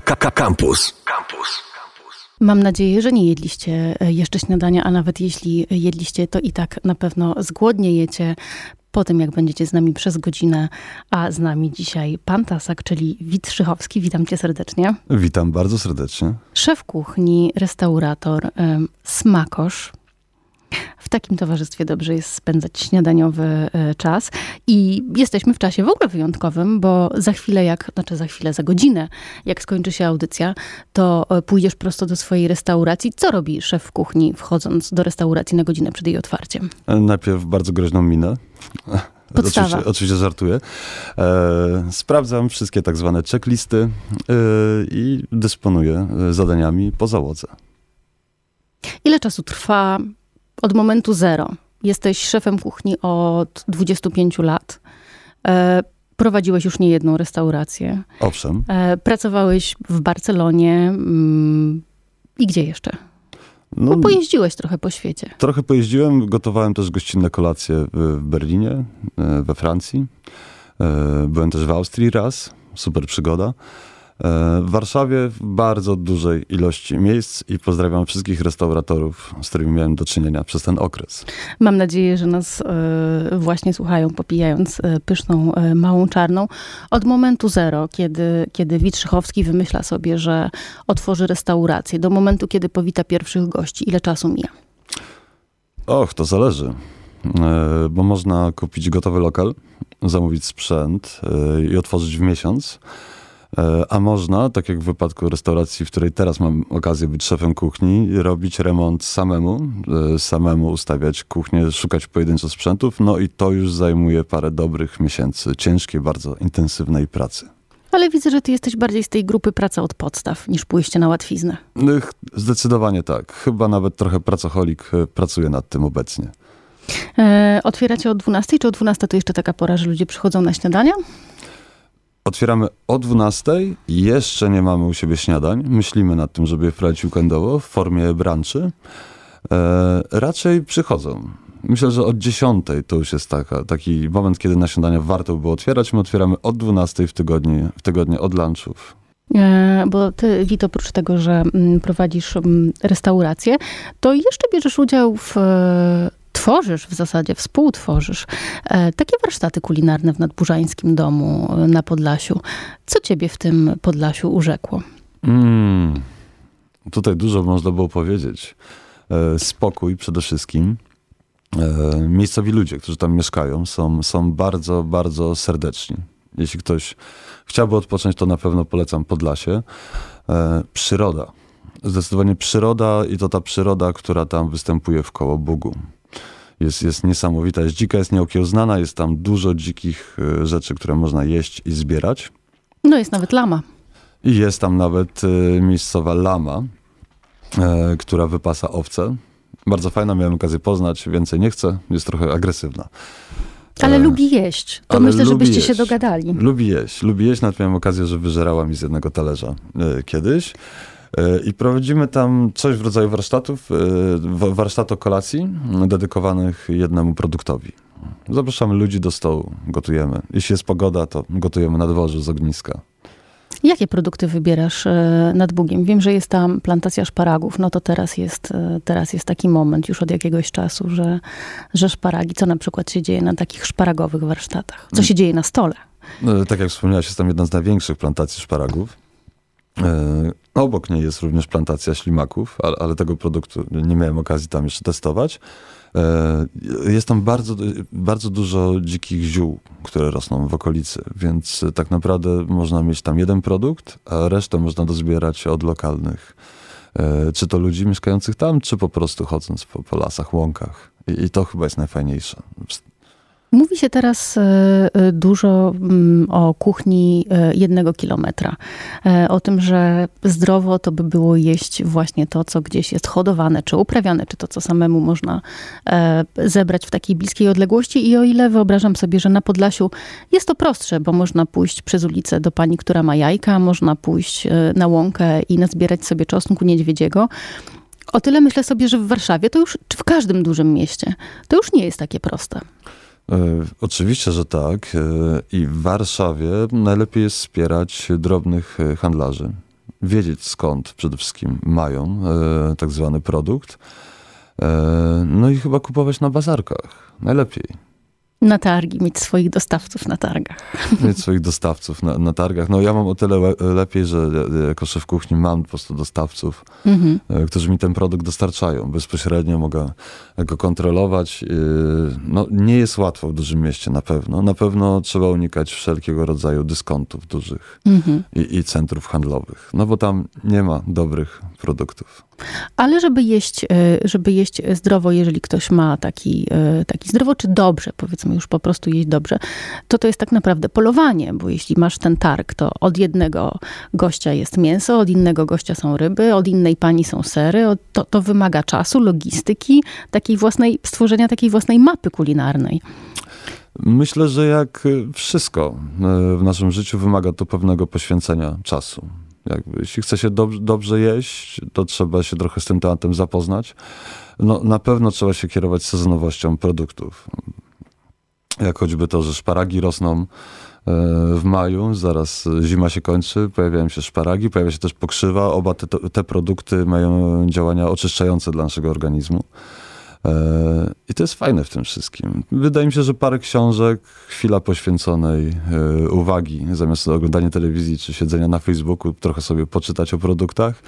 Campus. Campus. Mam nadzieję, że nie jedliście e, jeszcze śniadania, a nawet jeśli jedliście, to i tak na pewno zgłodniejecie po tym, jak będziecie z nami przez godzinę, a z nami dzisiaj pan Tasak, czyli Wit Szychowski. Witam cię serdecznie. Witam bardzo serdecznie. Szef kuchni, restaurator, smakosz, w takim towarzystwie dobrze jest spędzać śniadaniowy e, czas. I jesteśmy w czasie w ogóle wyjątkowym, bo za chwilę, jak, znaczy za chwilę, za godzinę, jak skończy się audycja, to e, pójdziesz prosto do swojej restauracji. Co robi szef kuchni, wchodząc do restauracji na godzinę przed jej otwarciem? E, najpierw bardzo groźną minę. Podstawa. Oczywiście, oczywiście żartuję. E, sprawdzam wszystkie tak zwane checklisty e, i dysponuję zadaniami po załodze. Ile czasu trwa od momentu zero. Jesteś szefem kuchni od 25 lat. E, prowadziłeś już niejedną restaurację. Owszem. E, pracowałeś w Barcelonie. Mm, I gdzie jeszcze? No, Bo pojeździłeś trochę po świecie. Trochę pojeździłem, gotowałem też gościnne kolacje w Berlinie, e, we Francji. Byłem też w Austrii raz, super przygoda. E, w Warszawie w bardzo dużej ilości miejsc i pozdrawiam wszystkich restauratorów, z którymi miałem do czynienia przez ten okres. Mam nadzieję, że nas e, właśnie słuchają, popijając e, pyszną, małą czarną. Od momentu zero, kiedy, kiedy Witrzychowski wymyśla sobie, że otworzy restaurację, do momentu, kiedy powita pierwszych gości, ile czasu mija? Och, to zależy. Bo można kupić gotowy lokal, zamówić sprzęt i otworzyć w miesiąc a można, tak jak w wypadku restauracji, w której teraz mam okazję być szefem kuchni, robić remont samemu, e, samemu ustawiać kuchnię, szukać pojedynczo sprzętów, no i to już zajmuje parę dobrych miesięcy ciężkiej, bardzo intensywnej pracy. Ale widzę, że ty jesteś bardziej z tej grupy praca od podstaw niż pójście na łatwiznę. No, zdecydowanie tak. Chyba nawet trochę pracocholik e, pracuje nad tym obecnie. E, otwieracie o 12, czy o 12 to jeszcze taka pora, że ludzie przychodzą na śniadania? Otwieramy o 12. Jeszcze nie mamy u siebie śniadań. Myślimy nad tym, żeby je wprowadzić weekendowo w formie branchy. E, raczej przychodzą. Myślę, że od 10 to już jest taka, taki moment, kiedy na śniadania warto by było otwierać. My otwieramy od 12 w tygodniu, w tygodniu od lunchów. E, bo ty, Wit, oprócz tego, że mm, prowadzisz mm, restaurację, to jeszcze bierzesz udział w tworzysz w zasadzie, współtworzysz e, takie warsztaty kulinarne w Nadburzańskim Domu e, na Podlasiu. Co ciebie w tym Podlasiu urzekło? Mm, tutaj dużo można było powiedzieć. E, spokój przede wszystkim. Miejscowi ludzie, którzy tam mieszkają, są, są bardzo, bardzo serdeczni. Jeśli ktoś chciałby odpocząć, to na pewno polecam Podlasie. Przyroda. Zdecydowanie przyroda i to ta przyroda, która tam występuje w koło Bugu jest, jest niesamowita, jest dzika, jest nieokiełznana, jest tam dużo dzikich e, rzeczy, które można jeść i zbierać. No jest nawet lama. I jest tam nawet y, miejscowa lama, y, która wypasa owce. Bardzo fajna, miałem okazję poznać, więcej nie chcę, jest trochę agresywna. Ale e, lubi jeść. To myślę, żebyście jeść. się dogadali. Lubi jeść, lubi jeść, nawet miałem okazję, że wyżerała mi z jednego talerza y, kiedyś. E, I prowadzimy tam coś w rodzaju warsztatów, e, warsztatu kolacji dedykowanych jednemu produktowi. Zapraszamy ludzi do stołu, gotujemy. Jeśli jest pogoda, to gotujemy na dworzu z ogniska. Jakie produkty wybierasz e, nad Bugiem? Wiem, że jest tam plantacja szparagów, no to teraz jest, teraz jest taki moment już od jakiegoś czasu, że, że szparagi, co na przykład się dzieje na takich szparagowych warsztatach? Co się dzieje na stole? No, tak jak wspomniałeś, jest tam jedna z największych plantacji szparagów. E, obok niej jest również plantacja ślimaków, ale, tego produktu nie miałem okazji tam jeszcze testować. E, jest tam bardzo, bardzo dużo dzikich ziół, które rosną w okolicy, więc tak naprawdę można mieć tam jeden produkt, a resztę można dozbierać od lokalnych. E, czy to ludzi mieszkających tam, czy po prostu chodząc po, po lasach, łąkach. I to chyba jest najfajniejsze. Mówi się teraz e, e, dużo mm, o kuchni e, jednego kilometra. O tym, że zdrowo to by było jeść właśnie to, co gdzieś jest hodowane, czy uprawiane, czy to, co samemu można zebrać w takiej bliskiej odległości. I o ile wyobrażam sobie, że na Podlasiu jest to prostsze, bo można pójść przez ulicę do pani, która ma jajka, można pójść na łąkę i nazbierać sobie czosnku niedźwiedziego. O tyle myślę sobie, że w Warszawie to już, czy w każdym dużym mieście, to już nie jest takie proste. E, oczywiście, że tak. E, I w Warszawie najlepiej jest wspierać drobnych e, handlarzy. wiedzieć skąd przede wszystkim mają tak zwany produkt. No i chyba kupować na bazarkach. Najlepiej. Na targi, mieć swoich dostawców na targach. Mieć swoich dostawców na, na targach. No ja mam o tyle le, lepiej, że jako szef kuchni mam po prostu dostawców, mhm. E, którzy mi ten produkt dostarczają. Bezpośrednio mogę go kontrolować. E, no, nie jest łatwo w dużym mieście na pewno. Na pewno trzeba unikać wszelkiego rodzaju dyskontów dużych mhm. i, i centrów handlowych. No bo tam nie ma dobrych produktów. Ale żeby jeść, e, żeby jeść zdrowo, jeżeli ktoś ma taki, e, taki zdrowo, czy dobrze, powiedzmy już po prostu jeść dobrze, to to jest tak naprawdę polowanie, bo jeśli masz ten targ, to od jednego gościa jest mięso, od innego gościa są ryby, od innej pani są sery, to, to wymaga czasu, logistyki, takiej własnej, stworzenia takiej własnej mapy kulinarnej. Myślę, że jak wszystko e, w naszym życiu wymaga to pewnego poświęcenia czasu. Jakby, jeśli chce się dobrze, dobrze jeść, to trzeba się trochę z tym tematem zapoznać. No, na pewno trzeba się kierować sezonowością produktów. Jak choćby to, że szparagi rosną e, w maju, zaraz zima się kończy, pojawiają się szparagi, pojawia się też pokrzywa. Oba te, te produkty mają działania oczyszczające dla naszego organizmu. E, I to jest fajne w tym wszystkim. Wydaje mi się, że parę książek, chwila poświęconej e, uwagi, zamiast oglądania telewizji czy siedzenia na Facebooku, trochę sobie poczytać o produktach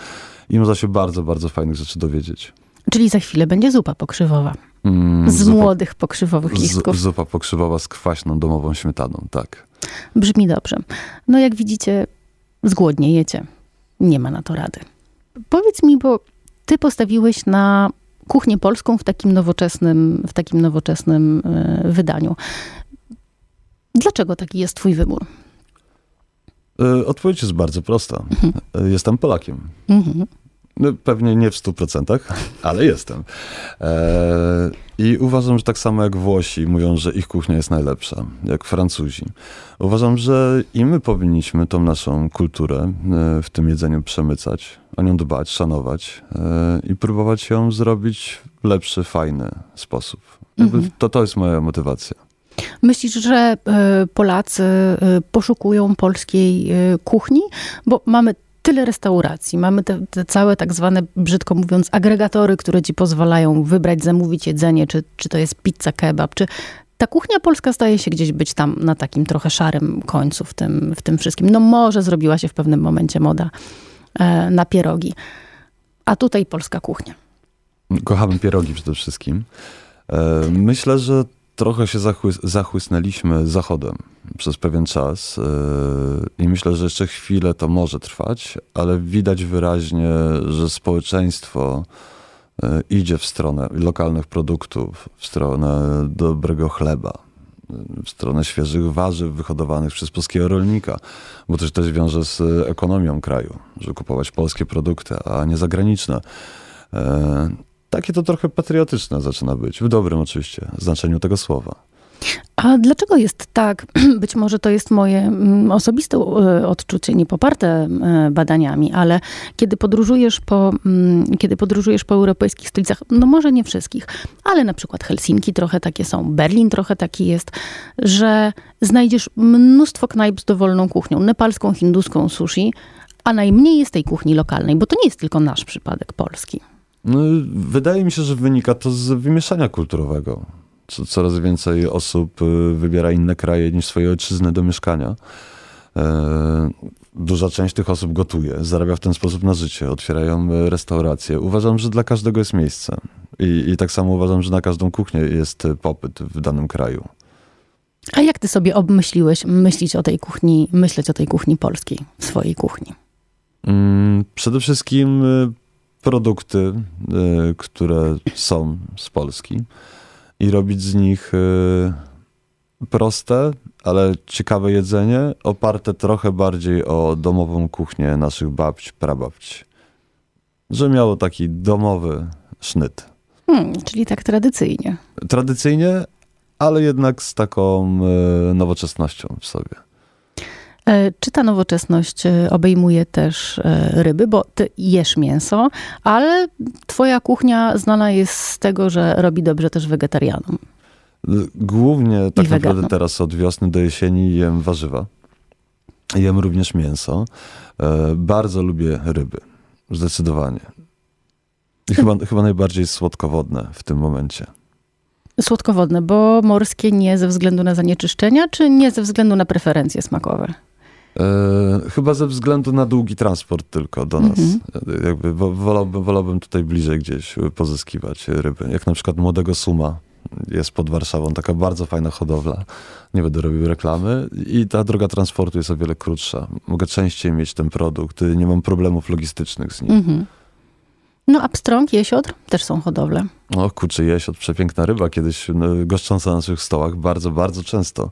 i można się bardzo, bardzo fajnych rzeczy dowiedzieć. Czyli za chwilę będzie zupa pokrzywowa. Mm, z zupa, młodych pokrzywowych listków. Z, zupa pokrzywowa z kwaśną domową śmietaną, tak. Brzmi dobrze. No jak widzicie, zgłodniejecie. Nie ma na to rady. Powiedz mi, bo ty postawiłeś na kuchnię polską w takim nowoczesnym, w takim nowoczesnym e, wydaniu. Dlaczego taki jest twój wybór? E, odpowiedź jest bardzo prosta. Mhm. E, jestem Polakiem. Mhm. No, pewnie nie w stu procentach, ale jestem. E, I uważam, że tak samo jak Włosi mówią, że ich kuchnia jest najlepsza, jak Francuzi. Uważam, że i my powinniśmy tą naszą kulturę e, w tym jedzeniu przemycać, o nią dbać, szanować e, i próbować ją zrobić w lepszy, fajny sposób. Mhm. To, to jest moja motywacja. Myślisz, że Polacy poszukują polskiej kuchni? Bo mamy tyle restauracji, mamy te, te, całe tak zwane, brzydko mówiąc, agregatory, które ci pozwalają wybrać, zamówić jedzenie, czy, czy to jest pizza, kebab, czy ta kuchnia polska staje się gdzieś być tam na takim trochę szarym końcu w tym, w tym wszystkim. No może zrobiła się w pewnym momencie moda e, na pierogi. A tutaj polska kuchnia. Kochamy pierogi przede wszystkim. E, myślę, że trochę się zachłys zachłysnęliśmy zachodem przez pewien czas yy, i myślę, że jeszcze chwilę to może trwać, ale widać wyraźnie, że społeczeństwo yy, idzie w stronę lokalnych produktów, w stronę dobrego chleba, w stronę świeżych warzyw wyhodowanych przez polskiego rolnika, bo to się też wiąże z ekonomią kraju, żeby kupować polskie produkty, a nie zagraniczne. Yy, takie to trochę patriotyczne zaczyna być, w dobrym oczywiście znaczeniu tego słowa. A dlaczego jest tak? Być może to jest moje mm, osobiste e, odczucie, nie poparte e, badaniami, ale kiedy podróżujesz po, mm, kiedy podróżujesz po europejskich stolicach, no może nie wszystkich, ale na przykład Helsinki trochę takie są, Berlin trochę taki jest, że znajdziesz mnóstwo knajp z dowolną kuchnią, nepalską, hinduską, sushi, a najmniej jest tej kuchni lokalnej, bo to nie jest tylko nasz przypadek polski. No, wydaje mi się, że wynika to z wymieszania kulturowego. Coraz więcej osób y, wybiera inne kraje niż swoje ojczyzny do mieszkania. E, duża część tych osób gotuje, zarabia w ten sposób na życie, otwierają y, restauracje. Uważam, że dla każdego jest miejsce. I, I tak samo uważam, że na każdą kuchnię jest popyt w danym kraju. A jak ty sobie obmyśliłeś myśleć o tej kuchni, myśleć o tej kuchni polskiej, swojej kuchni? Mm, przede wszystkim produkty, y, które są z Polski i robić z nich y, proste, ale ciekawe jedzenie, oparte trochę bardziej o domową kuchnię naszych babć, prababci. Że miało taki domowy sznyt. Hmm, czyli tak tradycyjnie. Tradycyjnie, ale jednak z taką y, nowoczesnością w sobie. E, czy ta nowoczesność e, obejmuje też e, ryby, bo ty jesz mięso, ale twoja kuchnia znana jest z tego, że robi dobrze też wegetarianom. Głównie tak naprawdę teraz od wiosny do jesieni jem warzywa. Jem również mięso. Bardzo lubię ryby. Zdecydowanie. I chyba, chyba najbardziej słodkowodne w tym momencie. Słodkowodne, bo morskie nie ze względu na zanieczyszczenia, czy nie ze względu na preferencje smakowe? E, chyba ze względu na długi transport tylko do nas. Mhm. E, Jakby wo- wolałbym, wolałbym tutaj bliżej gdzieś pozyskiwać ryby. Jak na przykład młodego suma jest pod Warszawą, taka bardzo fajna hodowla. Nie będę robił reklamy. I ta droga transportu jest o wiele krótsza. Mogę częściej mieć ten produkt. Nie mam problemów logistycznych z nim. Mhm. No a pstrąg, jesiotr też są hodowle. O kurczę, jesiot, przepiękna ryba, kiedyś no, goszcząca na naszych stołach bardzo, bardzo często.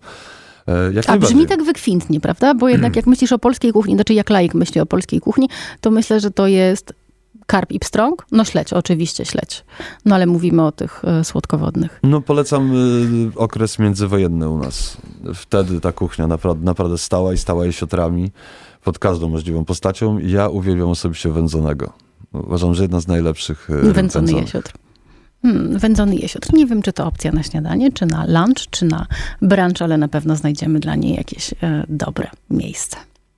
E, Jak A brzmi tak wykwintnie, prawda? Bo jednak jak myślisz o polskiej kuchni, znaczy jak laik myśli o polskiej kuchni, to myślę, że to jest karp i pstrąg. No śledź, oczywiście śledź. No ale mówimy o tych e, słodkowodnych. No polecam y, okres międzywojenny u nas. Wtedy ta kuchnia naprawdę, naprawdę stała i stała jesiotrami pod każdą możliwą postacią. Ja uwielbiam osobiście wędzonego. Uważam, że jedna z najlepszych y, Wędzony jesiotr. Hmm, wędzony jesiotr. Nie wiem, czy to opcja na śniadanie, czy na lunch, czy na brunch, ale na pewno znajdziemy dla niej jakieś e, dobre miejsce.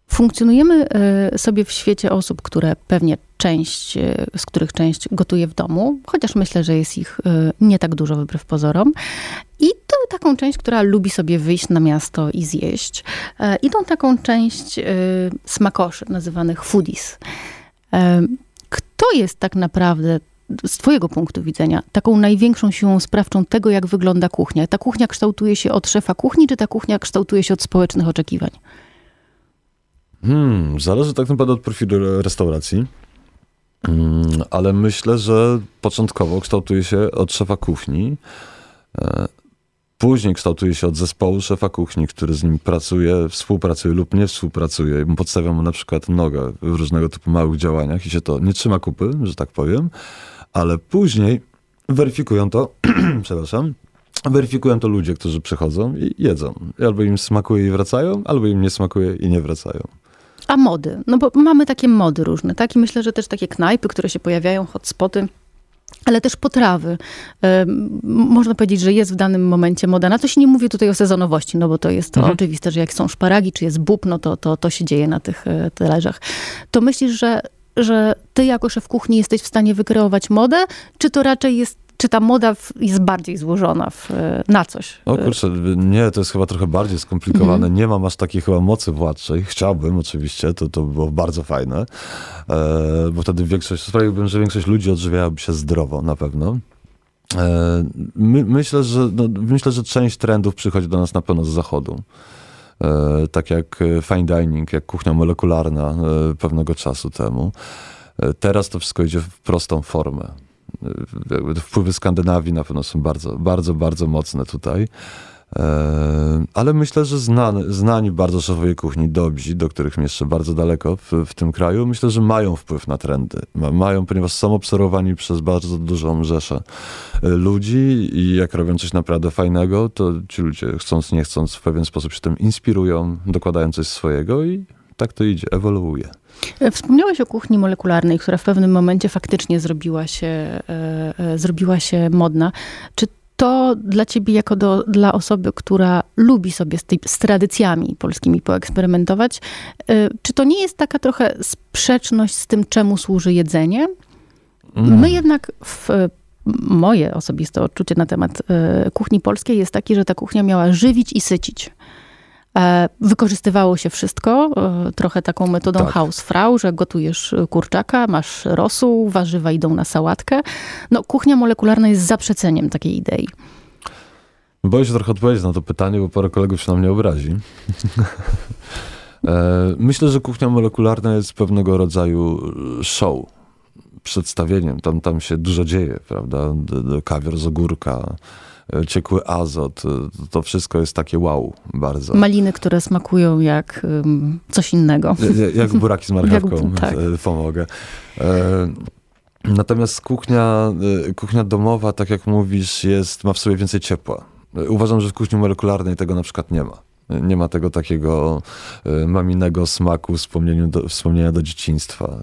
Funkcjonujemy e, sobie w świecie osób, które pewnie część, e, z których część gotuje w domu, chociaż myślę, że jest ich nie tak dużo wbrew pozorom. I to taką część, która lubi sobie wyjść na miasto i zjeść. I tą taką część smakoszy, nazywanych foodies. Kto jest tak naprawdę z Twojego punktu widzenia taką największą siłą sprawczą tego, jak wygląda kuchnia? Ta kuchnia kształtuje się od szefa kuchni, czy ta kuchnia kształtuje się od społecznych oczekiwań? Hmm, zależy tak naprawdę od profilu restauracji. Mm, ale myślę, że początkowo kształtuje się od szefa kuchni. E, Później kształtuje się od zespołu szefa kuchni, który z nim pracuje, współpracuje lub nie współpracuje. Podstawia mu na przykład nogę w różnego typu małych działaniach i się to nie trzyma kupy, że tak powiem. Ale później weryfikują to, przepraszam, weryfikują to ludzie, którzy przychodzą i jedzą. Albo im smakuje i wracają, albo im nie smakuje i nie wracają. A mody? No bo mamy takie mody różne, tak? I myślę, że też takie knajpy, które się pojawiają, hotspoty, ale też potrawy. Można powiedzieć, że jest w danym momencie moda. Na to się nie mówię tutaj o sezonowości, no bo to jest to Mhm. oczywiste, że jak są szparagi, czy jest bób, no to, to, to się dzieje na tych e, talerzach. To myślisz, że, że ty jako szef kuchni jesteś w stanie wykreować modę, czy to raczej jest, czy ta moda w, jest bardziej złożona w, e, na coś? O kurczę, nie, to jest chyba trochę bardziej skomplikowane. Nie mam aż takiej chyba mocy władczej. Chciałbym oczywiście, to, to by było bardzo fajne, e, bo wtedy większość, sprawiłbym, że większość ludzi odżywiałaby się zdrowo na pewno. E, my, myślę, że, no, myślę, że część trendów przychodzi do nas na pewno z zachodu. E, tak jak e, fine dining, jak kuchnia molekularna pewnego czasu temu. Teraz to wszystko idzie w prostą formę. Wpływy Skandynawii na pewno są bardzo, bardzo, bardzo mocne tutaj. E, Ale myślę, że znani, znani bardzo szefowie kuchni, dobrzy, do których jeszcze bardzo daleko w, w tym kraju, myślę, że mają wpływ na trendy. Ma, mają, ponieważ są obserwowani przez bardzo dużą rzeszę e, ludzi i jak robią coś naprawdę fajnego, to ci ludzie chcąc, nie chcąc w pewien sposób się tym inspirują, dokładają coś swojego i tak to idzie, ewoluuje. Wspomniałeś o kuchni molekularnej, która w pewnym momencie faktycznie zrobiła się, e, e, zrobiła się modna. Czy to dla ciebie, jako do, dla osoby, która lubi sobie z, tej, z tradycjami polskimi poeksperymentować, e, czy to nie jest taka trochę sprzeczność z tym, czemu służy jedzenie? My jednak w moje osobiste odczucie na temat kuchni polskiej jest takie, że ta kuchnia miała żywić i sycić. E, Wykorzystywało się wszystko, e, trochę taką metodą Tak. Hausfrau, że gotujesz e, kurczaka, masz rosół, warzywa idą na sałatkę. No, kuchnia molekularna jest zaprzeceniem takiej idei. Boję się trochę odpowiedzieć na to pytanie, bo parę kolegów się na mnie obrazi. Myślę, że kuchnia molekularna jest pewnego rodzaju show, przedstawieniem. Tam, tam się dużo dzieje, prawda? Kawior z ogórka, e, ciekły azot, e, to wszystko jest takie wow, bardzo. Maliny, które smakują jak ym, coś innego. Jak- Jak buraki z marchewką, Jak- tak. e, pomogę. E, Natomiast kuchnia, kuchnia domowa, tak jak mówisz, jest, ma w sobie więcej ciepła. Uważam, że w kuchni molekularnej tego na przykład nie ma. E, Nie ma tego takiego e, maminego smaku, do, wspomnienia do dzieciństwa.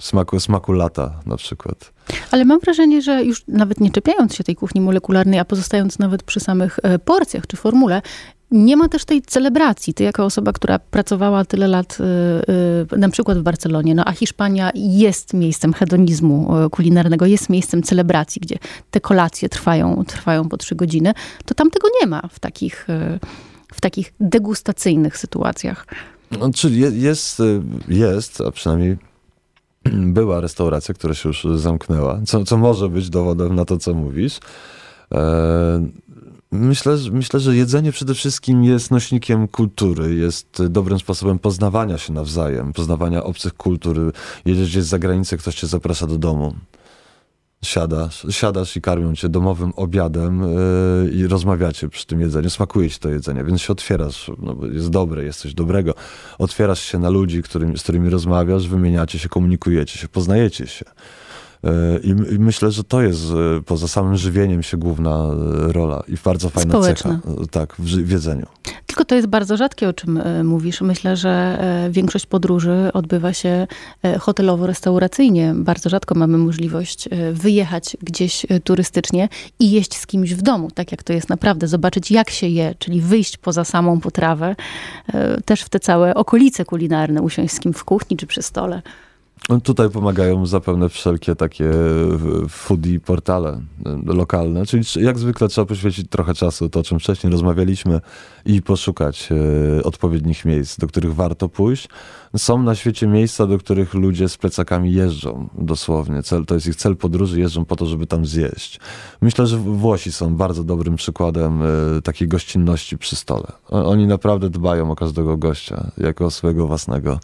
Smaku, smaku lata na przykład. Ale mam wrażenie, że już nawet nie czepiając się tej kuchni molekularnej, a pozostając nawet przy samych e, porcjach czy formule, nie ma też tej celebracji. Ty jako osoba, która pracowała tyle lat y, na przykład w Barcelonie, no a Hiszpania jest miejscem hedonizmu kulinarnego, jest miejscem celebracji, gdzie te kolacje trwają, trwają po trzy godziny, to tam tego nie ma w takich, w takich degustacyjnych sytuacjach. No, czyli jest, jest, a przynajmniej była restauracja, która się już zamknęła, co, co może być dowodem na to, co mówisz. E, myślę, myślę, że jedzenie przede wszystkim jest nośnikiem kultury, jest dobrym sposobem poznawania się nawzajem, poznawania obcych kultur. Jedziesz gdzieś za granicę, ktoś cię zaprasza do domu siadasz, siadasz i karmią cię domowym obiadem yy, i rozmawiacie przy tym jedzeniu, smakuje ci to jedzenie, więc się otwierasz, no, jest dobre, jest coś dobrego. Otwierasz się na ludzi, którym, z którymi rozmawiasz, wymieniacie się, komunikujecie się, poznajecie się. I, I, myślę, że to jest e, poza samym żywieniem się główna e, rola i bardzo fajna Społeczna. cecha tak, w, w jedzeniu. Tylko to jest bardzo rzadkie, o czym e, mówisz. Myślę, że większość podróży odbywa się hotelowo-restauracyjnie. Bardzo rzadko mamy możliwość wyjechać gdzieś turystycznie i jeść z kimś w domu, tak jak to jest naprawdę. Zobaczyć, jak się je, czyli wyjść poza samą potrawę, też w te całe okolice kulinarne, usiąść z kim w kuchni czy przy stole. No, tutaj pomagają zapewne wszelkie takie foodie portale e, lokalne, czyli jak zwykle trzeba poświęcić trochę czasu, to o czym wcześniej rozmawialiśmy i poszukać e, odpowiednich miejsc, do których warto pójść. Są na świecie miejsca, do których ludzie z plecakami jeżdżą dosłownie. Cel, to jest ich cel podróży, jeżdżą po to, żeby tam zjeść. Myślę, że Włosi są bardzo dobrym przykładem e, takiej gościnności przy stole. Oni naprawdę dbają o każdego gościa, jako swojego własnego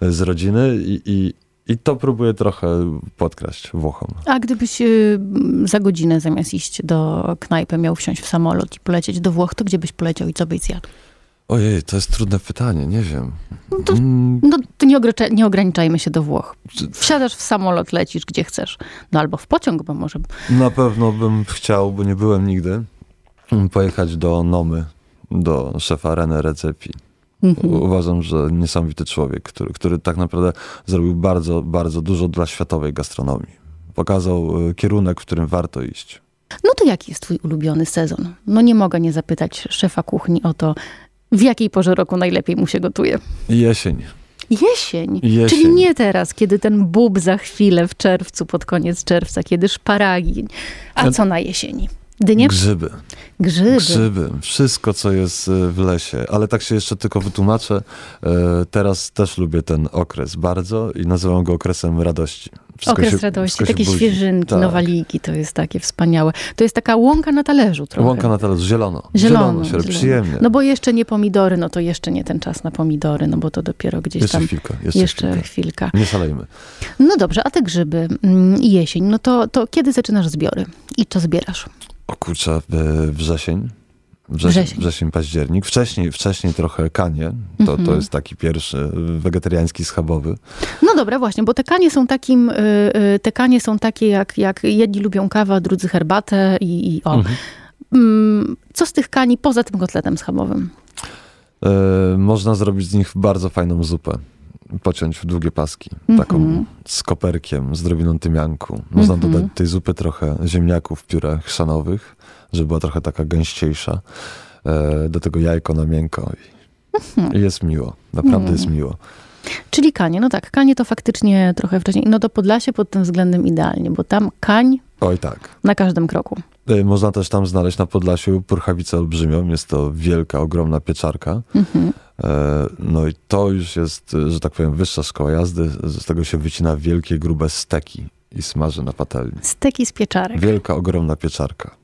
z rodziny i, i i to próbuję trochę podkraść Włochom. A gdybyś y, za godzinę zamiast iść do knajpy miał wsiąść w samolot i polecieć do Włoch, to gdzie byś poleciał i co byś zjadł? Ojej, to jest trudne pytanie, nie wiem. No to, mm. no to nie, nie, ograniczajmy się do Włoch. Wsiadasz w samolot, lecisz gdzie chcesz. No albo w pociąg, bo może... Na pewno bym chciał, bo nie byłem nigdy, pojechać do Nomy, do szefa René Recepi. Mhm. Uważam, że niesamowity człowiek, który, który tak naprawdę zrobił bardzo, bardzo dużo dla światowej gastronomii. Pokazał e, kierunek, w którym warto iść. No to jaki jest twój ulubiony sezon? No nie mogę nie zapytać szefa kuchni o to, w jakiej porze roku najlepiej mu się gotuje. Jesień. Jesień. Jesień. Czyli nie teraz, kiedy ten bób za chwilę w czerwcu, pod koniec czerwca, kiedy szparagi. A co na jesieni? Dynie? Grzyby. Grzyby. Grzyby. Wszystko, co jest e, w lesie. Ale tak się jeszcze tylko wytłumaczę. E, teraz też lubię ten okres bardzo i nazywam go okresem radości. Wszystko Okres się, radości, takie świeżynki, tak. nowaliki, to jest takie wspaniałe. To jest taka łąka na talerzu trochę. Łąka na talerzu, zielono. Zielono, zielono, się zielono. przyjemnie. No bo jeszcze nie pomidory, no to jeszcze nie ten czas na pomidory, no bo to dopiero gdzieś jeszcze tam... Chwilkę, jeszcze, jeszcze chwilkę. chwilka. Nie szalejmy. No dobrze, a te grzyby mm, i jesień, no to, to kiedy zaczynasz zbiory? I co zbierasz? O kurczę, wrzesień. Wrzesień, wrzesień. wrzesień, październik. Wcześniej, wcześniej trochę kanie. To, to mhm. jest taki pierwszy wegetariański schabowy. No dobra, właśnie, bo te kanie są takim, y, te kanie są takie jak, jak jedni lubią kawę, drudzy herbatę i, i o. Mhm. Mm, co z tych kani poza tym kotletem schabowym? E, można zrobić z nich bardzo fajną zupę pociąć w długie paski. Mm -hmm. Taką mhm. z koperkiem, z drobiną tymianku. Można mm -hmm. dodać tej zupy trochę ziemniaków w piórach chrzanowych, żeby była trochę taka gęściejsza. E, do tego jajko na miękko i, mm -hmm. i jest miło. Naprawdę jest miło. Czyli kanie, no tak, kanie to faktycznie trochę wcześniej. No to Podlasie pod tym względem idealnie, bo tam kań Oj tak. na każdym kroku. E, można też tam znaleźć na Podlasiu purchawicę olbrzymią. Jest to wielka, ogromna pieczarka. Mhm. E, no i to już jest, że tak powiem, wyższa szkoła jazdy. Z tego się wycina wielkie, grube steki i smaży na patelni. Steki z pieczarek. Wielka, ogromna pieczarka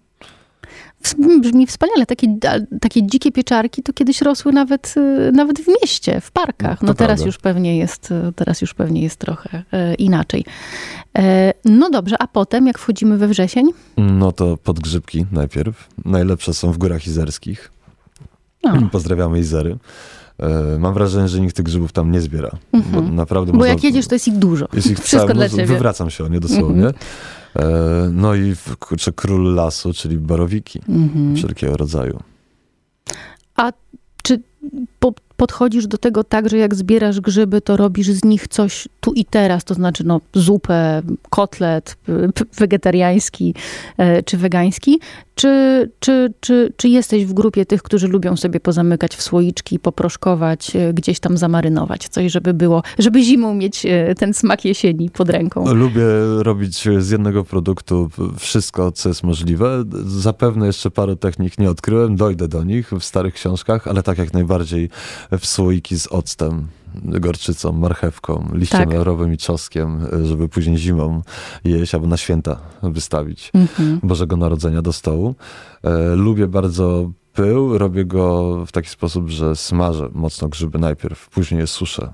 brzmi wspaniale. Takie, takie dzikie pieczarki to kiedyś rosły nawet, y, nawet w mieście, w parkach. No teraz już pewnie jest, y, teraz już pewnie jest trochę e, inaczej. E, no dobrze, a potem jak wchodzimy we wrzesień? No to podgrzybki najpierw. Najlepsze są w górach izerskich. Pozdrawiamy Izery. E, mam wrażenie, że nikt tych grzybów tam nie zbiera. Bo mhm. naprawdę Bo można, jak jedziesz, to jest ich dużo. Jest ich Wszystko całe, dla ciebie. Wywracam się o nie dosłownie. Mhm. E, no i kurczę, król lasu, czyli barowiki mhm. wszelkiego rodzaju. A podchodzisz do tego tak, że jak zbierasz grzyby, to robisz z nich coś tu i teraz, to znaczy no, zupę, kotlet wegetariański e, czy wegański, Czy, czy, czy, czy jesteś w grupie tych, którzy lubią sobie pozamykać w słoiczki, poproszkować, e, gdzieś tam zamarynować coś, żeby było, żeby zimą mieć e, ten smak jesieni pod ręką? Lubię robić z jednego produktu wszystko, co jest możliwe. Zapewne jeszcze parę technik nie odkryłem, dojdę do nich w starych książkach, ale tak jak najbardziej w słoiki z octem gorczycą, marchewką, liściem tak. laurowym i czosnkiem, żeby później zimą jeść albo na święta wystawić mhm. Bożego Narodzenia do stołu. E, lubię bardzo pył, robię go w taki sposób, że smażę mocno grzyby najpierw, później je suszę.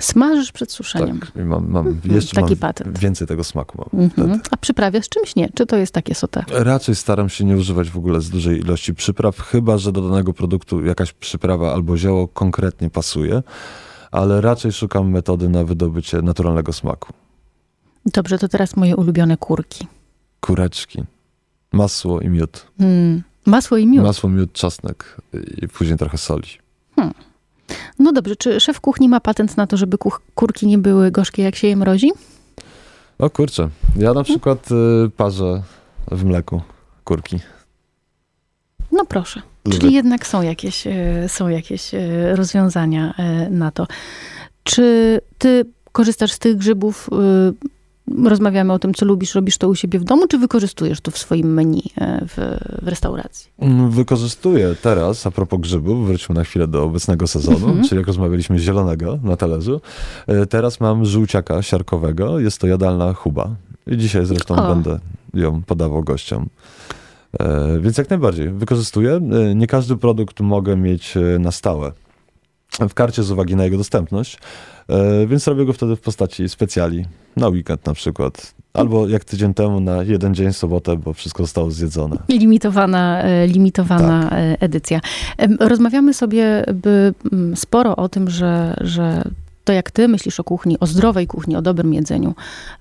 Smażysz przed suszeniem. Tak, mam, mam mhm. jeszcze Taki mam patent. więcej tego smaku mam. Mhm. A przyprawiasz czymś nie? Czy to jest takie sote? Raczej staram się nie używać w ogóle z dużej ilości przypraw, chyba że do danego produktu jakaś przyprawa albo zioło konkretnie pasuje ale raczej szukam metody na wydobycie naturalnego smaku. Dobrze, to teraz moje ulubione kurki. Kureczki. Masło i miód. Mm. Masło i miód? Masło, miód, czosnek i później trochę soli. Hmm. No dobrze, czy szef kuchni ma patent na to, żeby kurki nie były gorzkie, jak się je mrozi? O kurczę, ja na przykład y, parzę w mleku kurki. No proszę. Lubię. Czyli jednak są jakieś, e, są jakieś e, rozwiązania e, na to. Czy ty korzystasz z tych grzybów? Rozmawiamy o tym, co lubisz, robisz to u siebie w domu, czy wykorzystujesz to w swoim menu w, w restauracji? Mm, wykorzystuję teraz, a propos grzybów, wróćmy na chwilę do obecnego sezonu, mhm. czyli jak rozmawialiśmy zielonego na talerzu. Teraz mam żółciaka siarkowego, jest to jadalna chuba. I dzisiaj zresztą o. będę ją podawał gościom. E, więc jak najbardziej wykorzystuję. E, nie każdy produkt mogę mieć e, na stałe w karcie z uwagi na jego dostępność, więc robię go wtedy w postaci specjali, na weekend na przykład. Albo jak tydzień temu na jeden dzień, sobotę, bo wszystko zostało zjedzone. Limitowana, limitowana tak. edycja. Rozmawiamy sobie by sporo o tym, że, że to, jak ty myślisz o kuchni, o zdrowej kuchni, o dobrym jedzeniu,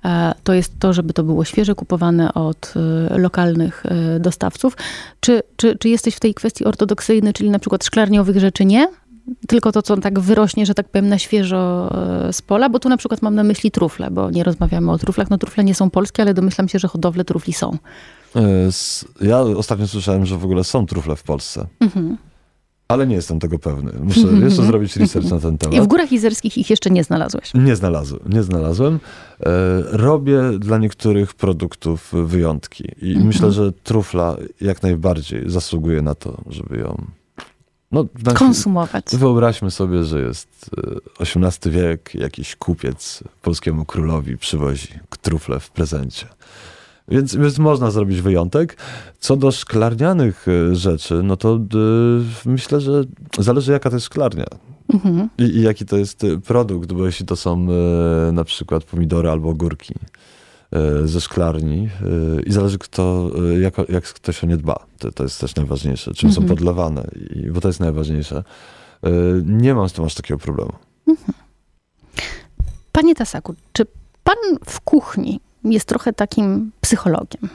e, to jest to, żeby to było świeże, kupowane od e, lokalnych e, dostawców. Czy, czy, czy jesteś w tej kwestii ortodoksyjny, czyli na przykład szklarniowych rzeczy nie? Tylko to, co tak wyrośnie, że tak powiem, na świeżo z pola, bo tu na przykład mam na myśli trufle, bo nie rozmawiamy o truflach. No trufle nie są polskie, ale domyślam się, że hodowle trufli są. Ja ostatnio słyszałem, że w ogóle są trufle w Polsce. Mhm. Ale nie jestem tego pewny. Muszę jeszcze zrobić research na ten temat. I w Górach Izerskich ich jeszcze nie znalazłeś? Nie znalazłem. Nie znalazłem. E, robię dla niektórych produktów wyjątki. I mhm. myślę, że trufla jak najbardziej zasługuje na to, żeby ją no, konsumować. Wyobraźmy sobie, że jest XVIII e, wiek, jakiś kupiec polskiemu królowi przywozi trufle w prezencie. Więc, więc można zrobić wyjątek. Co do szklarnianych e, rzeczy, no to y, myślę, że zależy jaka to jest szklarnia. Mhm. I, I, jaki to jest produkt, bo jeśli to są na przykład pomidory albo ogórki y, ze szklarni i zależy kto, jak, jak ktoś o nie dba. To, to jest też najważniejsze. Czym mhm. są podlewane, i, bo to jest najważniejsze. Nie mam z tym aż takiego problemu. Mhm. Panie Tasaku, czy pan w kuchni jest trochę takim psychologiem.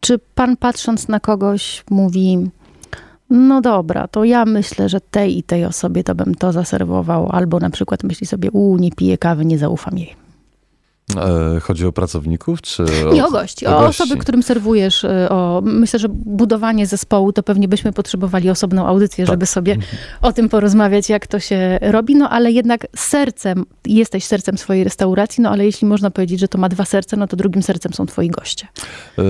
Czy pan patrząc na kogoś mówi, no dobra, to ja myślę, że tej i tej osobie to bym to zaserwował, albo na przykład myśli sobie, u, nie piję kawy, nie zaufam jej. E, chodzi o pracowników, czy o, Nie o gości, o, o osoby, którym serwujesz. E, o, myślę, że budowanie zespołu to pewnie byśmy potrzebowali osobną audycję, tak. żeby sobie o tym porozmawiać, jak to się robi. No ale jednak sercem, jesteś sercem swojej restauracji, no ale jeśli można powiedzieć, że to ma dwa serca, no to drugim sercem są twoi goście. E,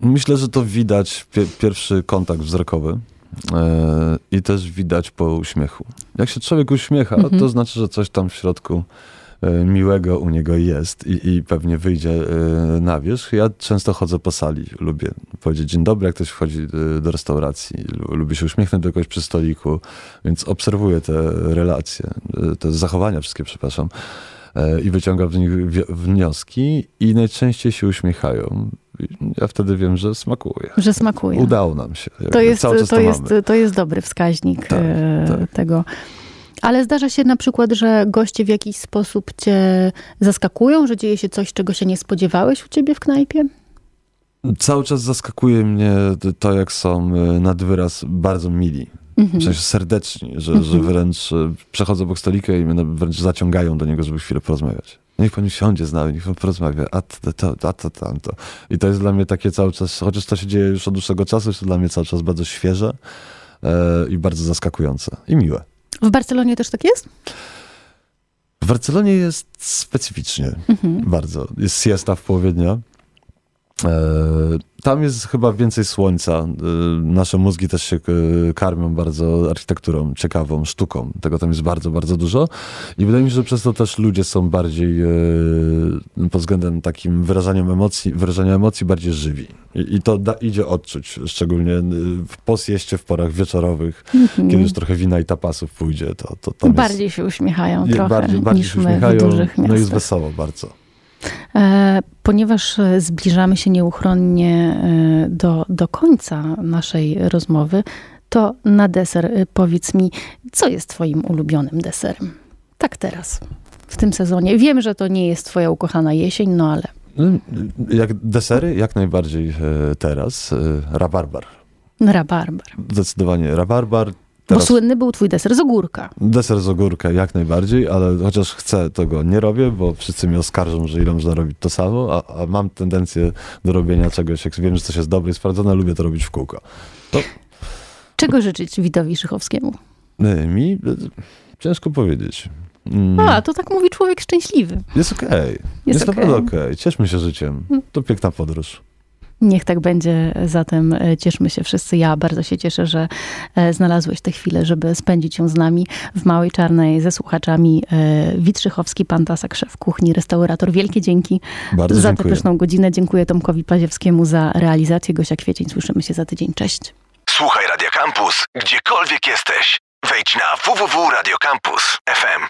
myślę, że to widać, pierwszy kontakt wzrokowy. I też widać po uśmiechu. Jak się człowiek uśmiecha, mhm. to znaczy, że coś tam w środku miłego u niego jest i, i pewnie wyjdzie e, na wierzch. Ja często chodzę po sali, lubię powiedzieć dzień dobry, jak ktoś wchodzi e, do restauracji, lubię się uśmiechnąć do kogoś przy stoliku, więc obserwuję te relacje, te zachowania wszystkie, przepraszam, i wyciągam z nich wnioski i najczęściej się uśmiechają. Ja wtedy wiem, że smakuje. Że smakuje. Udało nam się. To jest, to, to, jest, to jest dobry wskaźnik tak, tak. tego. Ale zdarza się na przykład, że goście w jakiś sposób cię zaskakują, że dzieje się coś, czego się nie spodziewałeś u ciebie w knajpie? Cały czas zaskakuje mnie to, jak są e, nad wyraz bardzo mili. Mhm. W sensie serdeczni, że, mhm. że wręcz e, przechodzą obok stolika i mnie wręcz zaciągają do niego, żeby chwilę porozmawiać. niech pan siądzie z nami, niech pan porozmawia, a to, to, a to, tamto. I to jest dla mnie takie cały czas, chociaż to się dzieje już od dłuższego czasu, jest to dla mnie cały czas bardzo świeże e, i bardzo zaskakujące i miłe. W Barcelonie też tak jest? W Barcelonie jest specyficznie Mhm. bardzo. Jest siesta w połowie dnia. E, Tam jest chyba więcej słońca. E, Nasze mózgi też się e, karmią bardzo architekturą, ciekawą, sztuką. Tego tam jest bardzo, bardzo dużo. I wydaje mi się, że przez to też ludzie są bardziej e, pod względem takim wyrażaniem emocji, wyrażania emocji bardziej żywi. I, i to da, idzie odczuć, szczególnie w posjeście w porach wieczorowych, kiedy już trochę wina i tapasów pójdzie, to, to tam Mhm. Bardziej się uśmiechają jest, trochę bardziej, bardziej niż się my w uśmiechają, dużych no miastach. jest wesoło bardzo. E, Ponieważ e, zbliżamy się nieuchronnie e, do, do końca naszej rozmowy, to na deser powiedz mi, co jest twoim ulubionym deserem? Tak teraz, w tym sezonie. Wiem, że to nie jest twoja ukochana jesień, no ale No, Jak desery, jak najbardziej teraz. Rabarbar. rabarbar. Zdecydowanie rabarbar. Bo Teraz słynny był twój deser z ogórka. deser z ogórka jak najbardziej, ale chociaż chcę, tego nie robię, bo wszyscy mnie oskarżą, że ile można robić to samo, a, a mam tendencję do robienia czegoś, jak wiem, że coś jest dobre i sprawdzone, lubię to robić w kółko. Czego życzyć Widowi Szychowskiemu? Mi? Ciężko powiedzieć. Mm, A, to tak mówi człowiek szczęśliwy. Jest okej. Jest, okej. naprawdę okej. Cieszmy się życiem. To piękna podróż. Niech tak będzie, zatem e, cieszmy się wszyscy. Ja bardzo się cieszę, że e, znalazłeś tę chwilę, żeby spędzić ją z nami w Małej Czarnej ze słuchaczami. E, Witrzychowski, pan Tasak, szef kuchni, restaurator. Wielkie dzięki Bardzo za tę dziękuję. pyszną godzinę. Dziękuję Tomkowi Paziewskiemu za realizację. Gosia Kwiecień, słyszymy się za tydzień. Cześć. Słuchaj Radio Campus, gdziekolwiek jesteś. Wejdź na www.radiocampus.fm.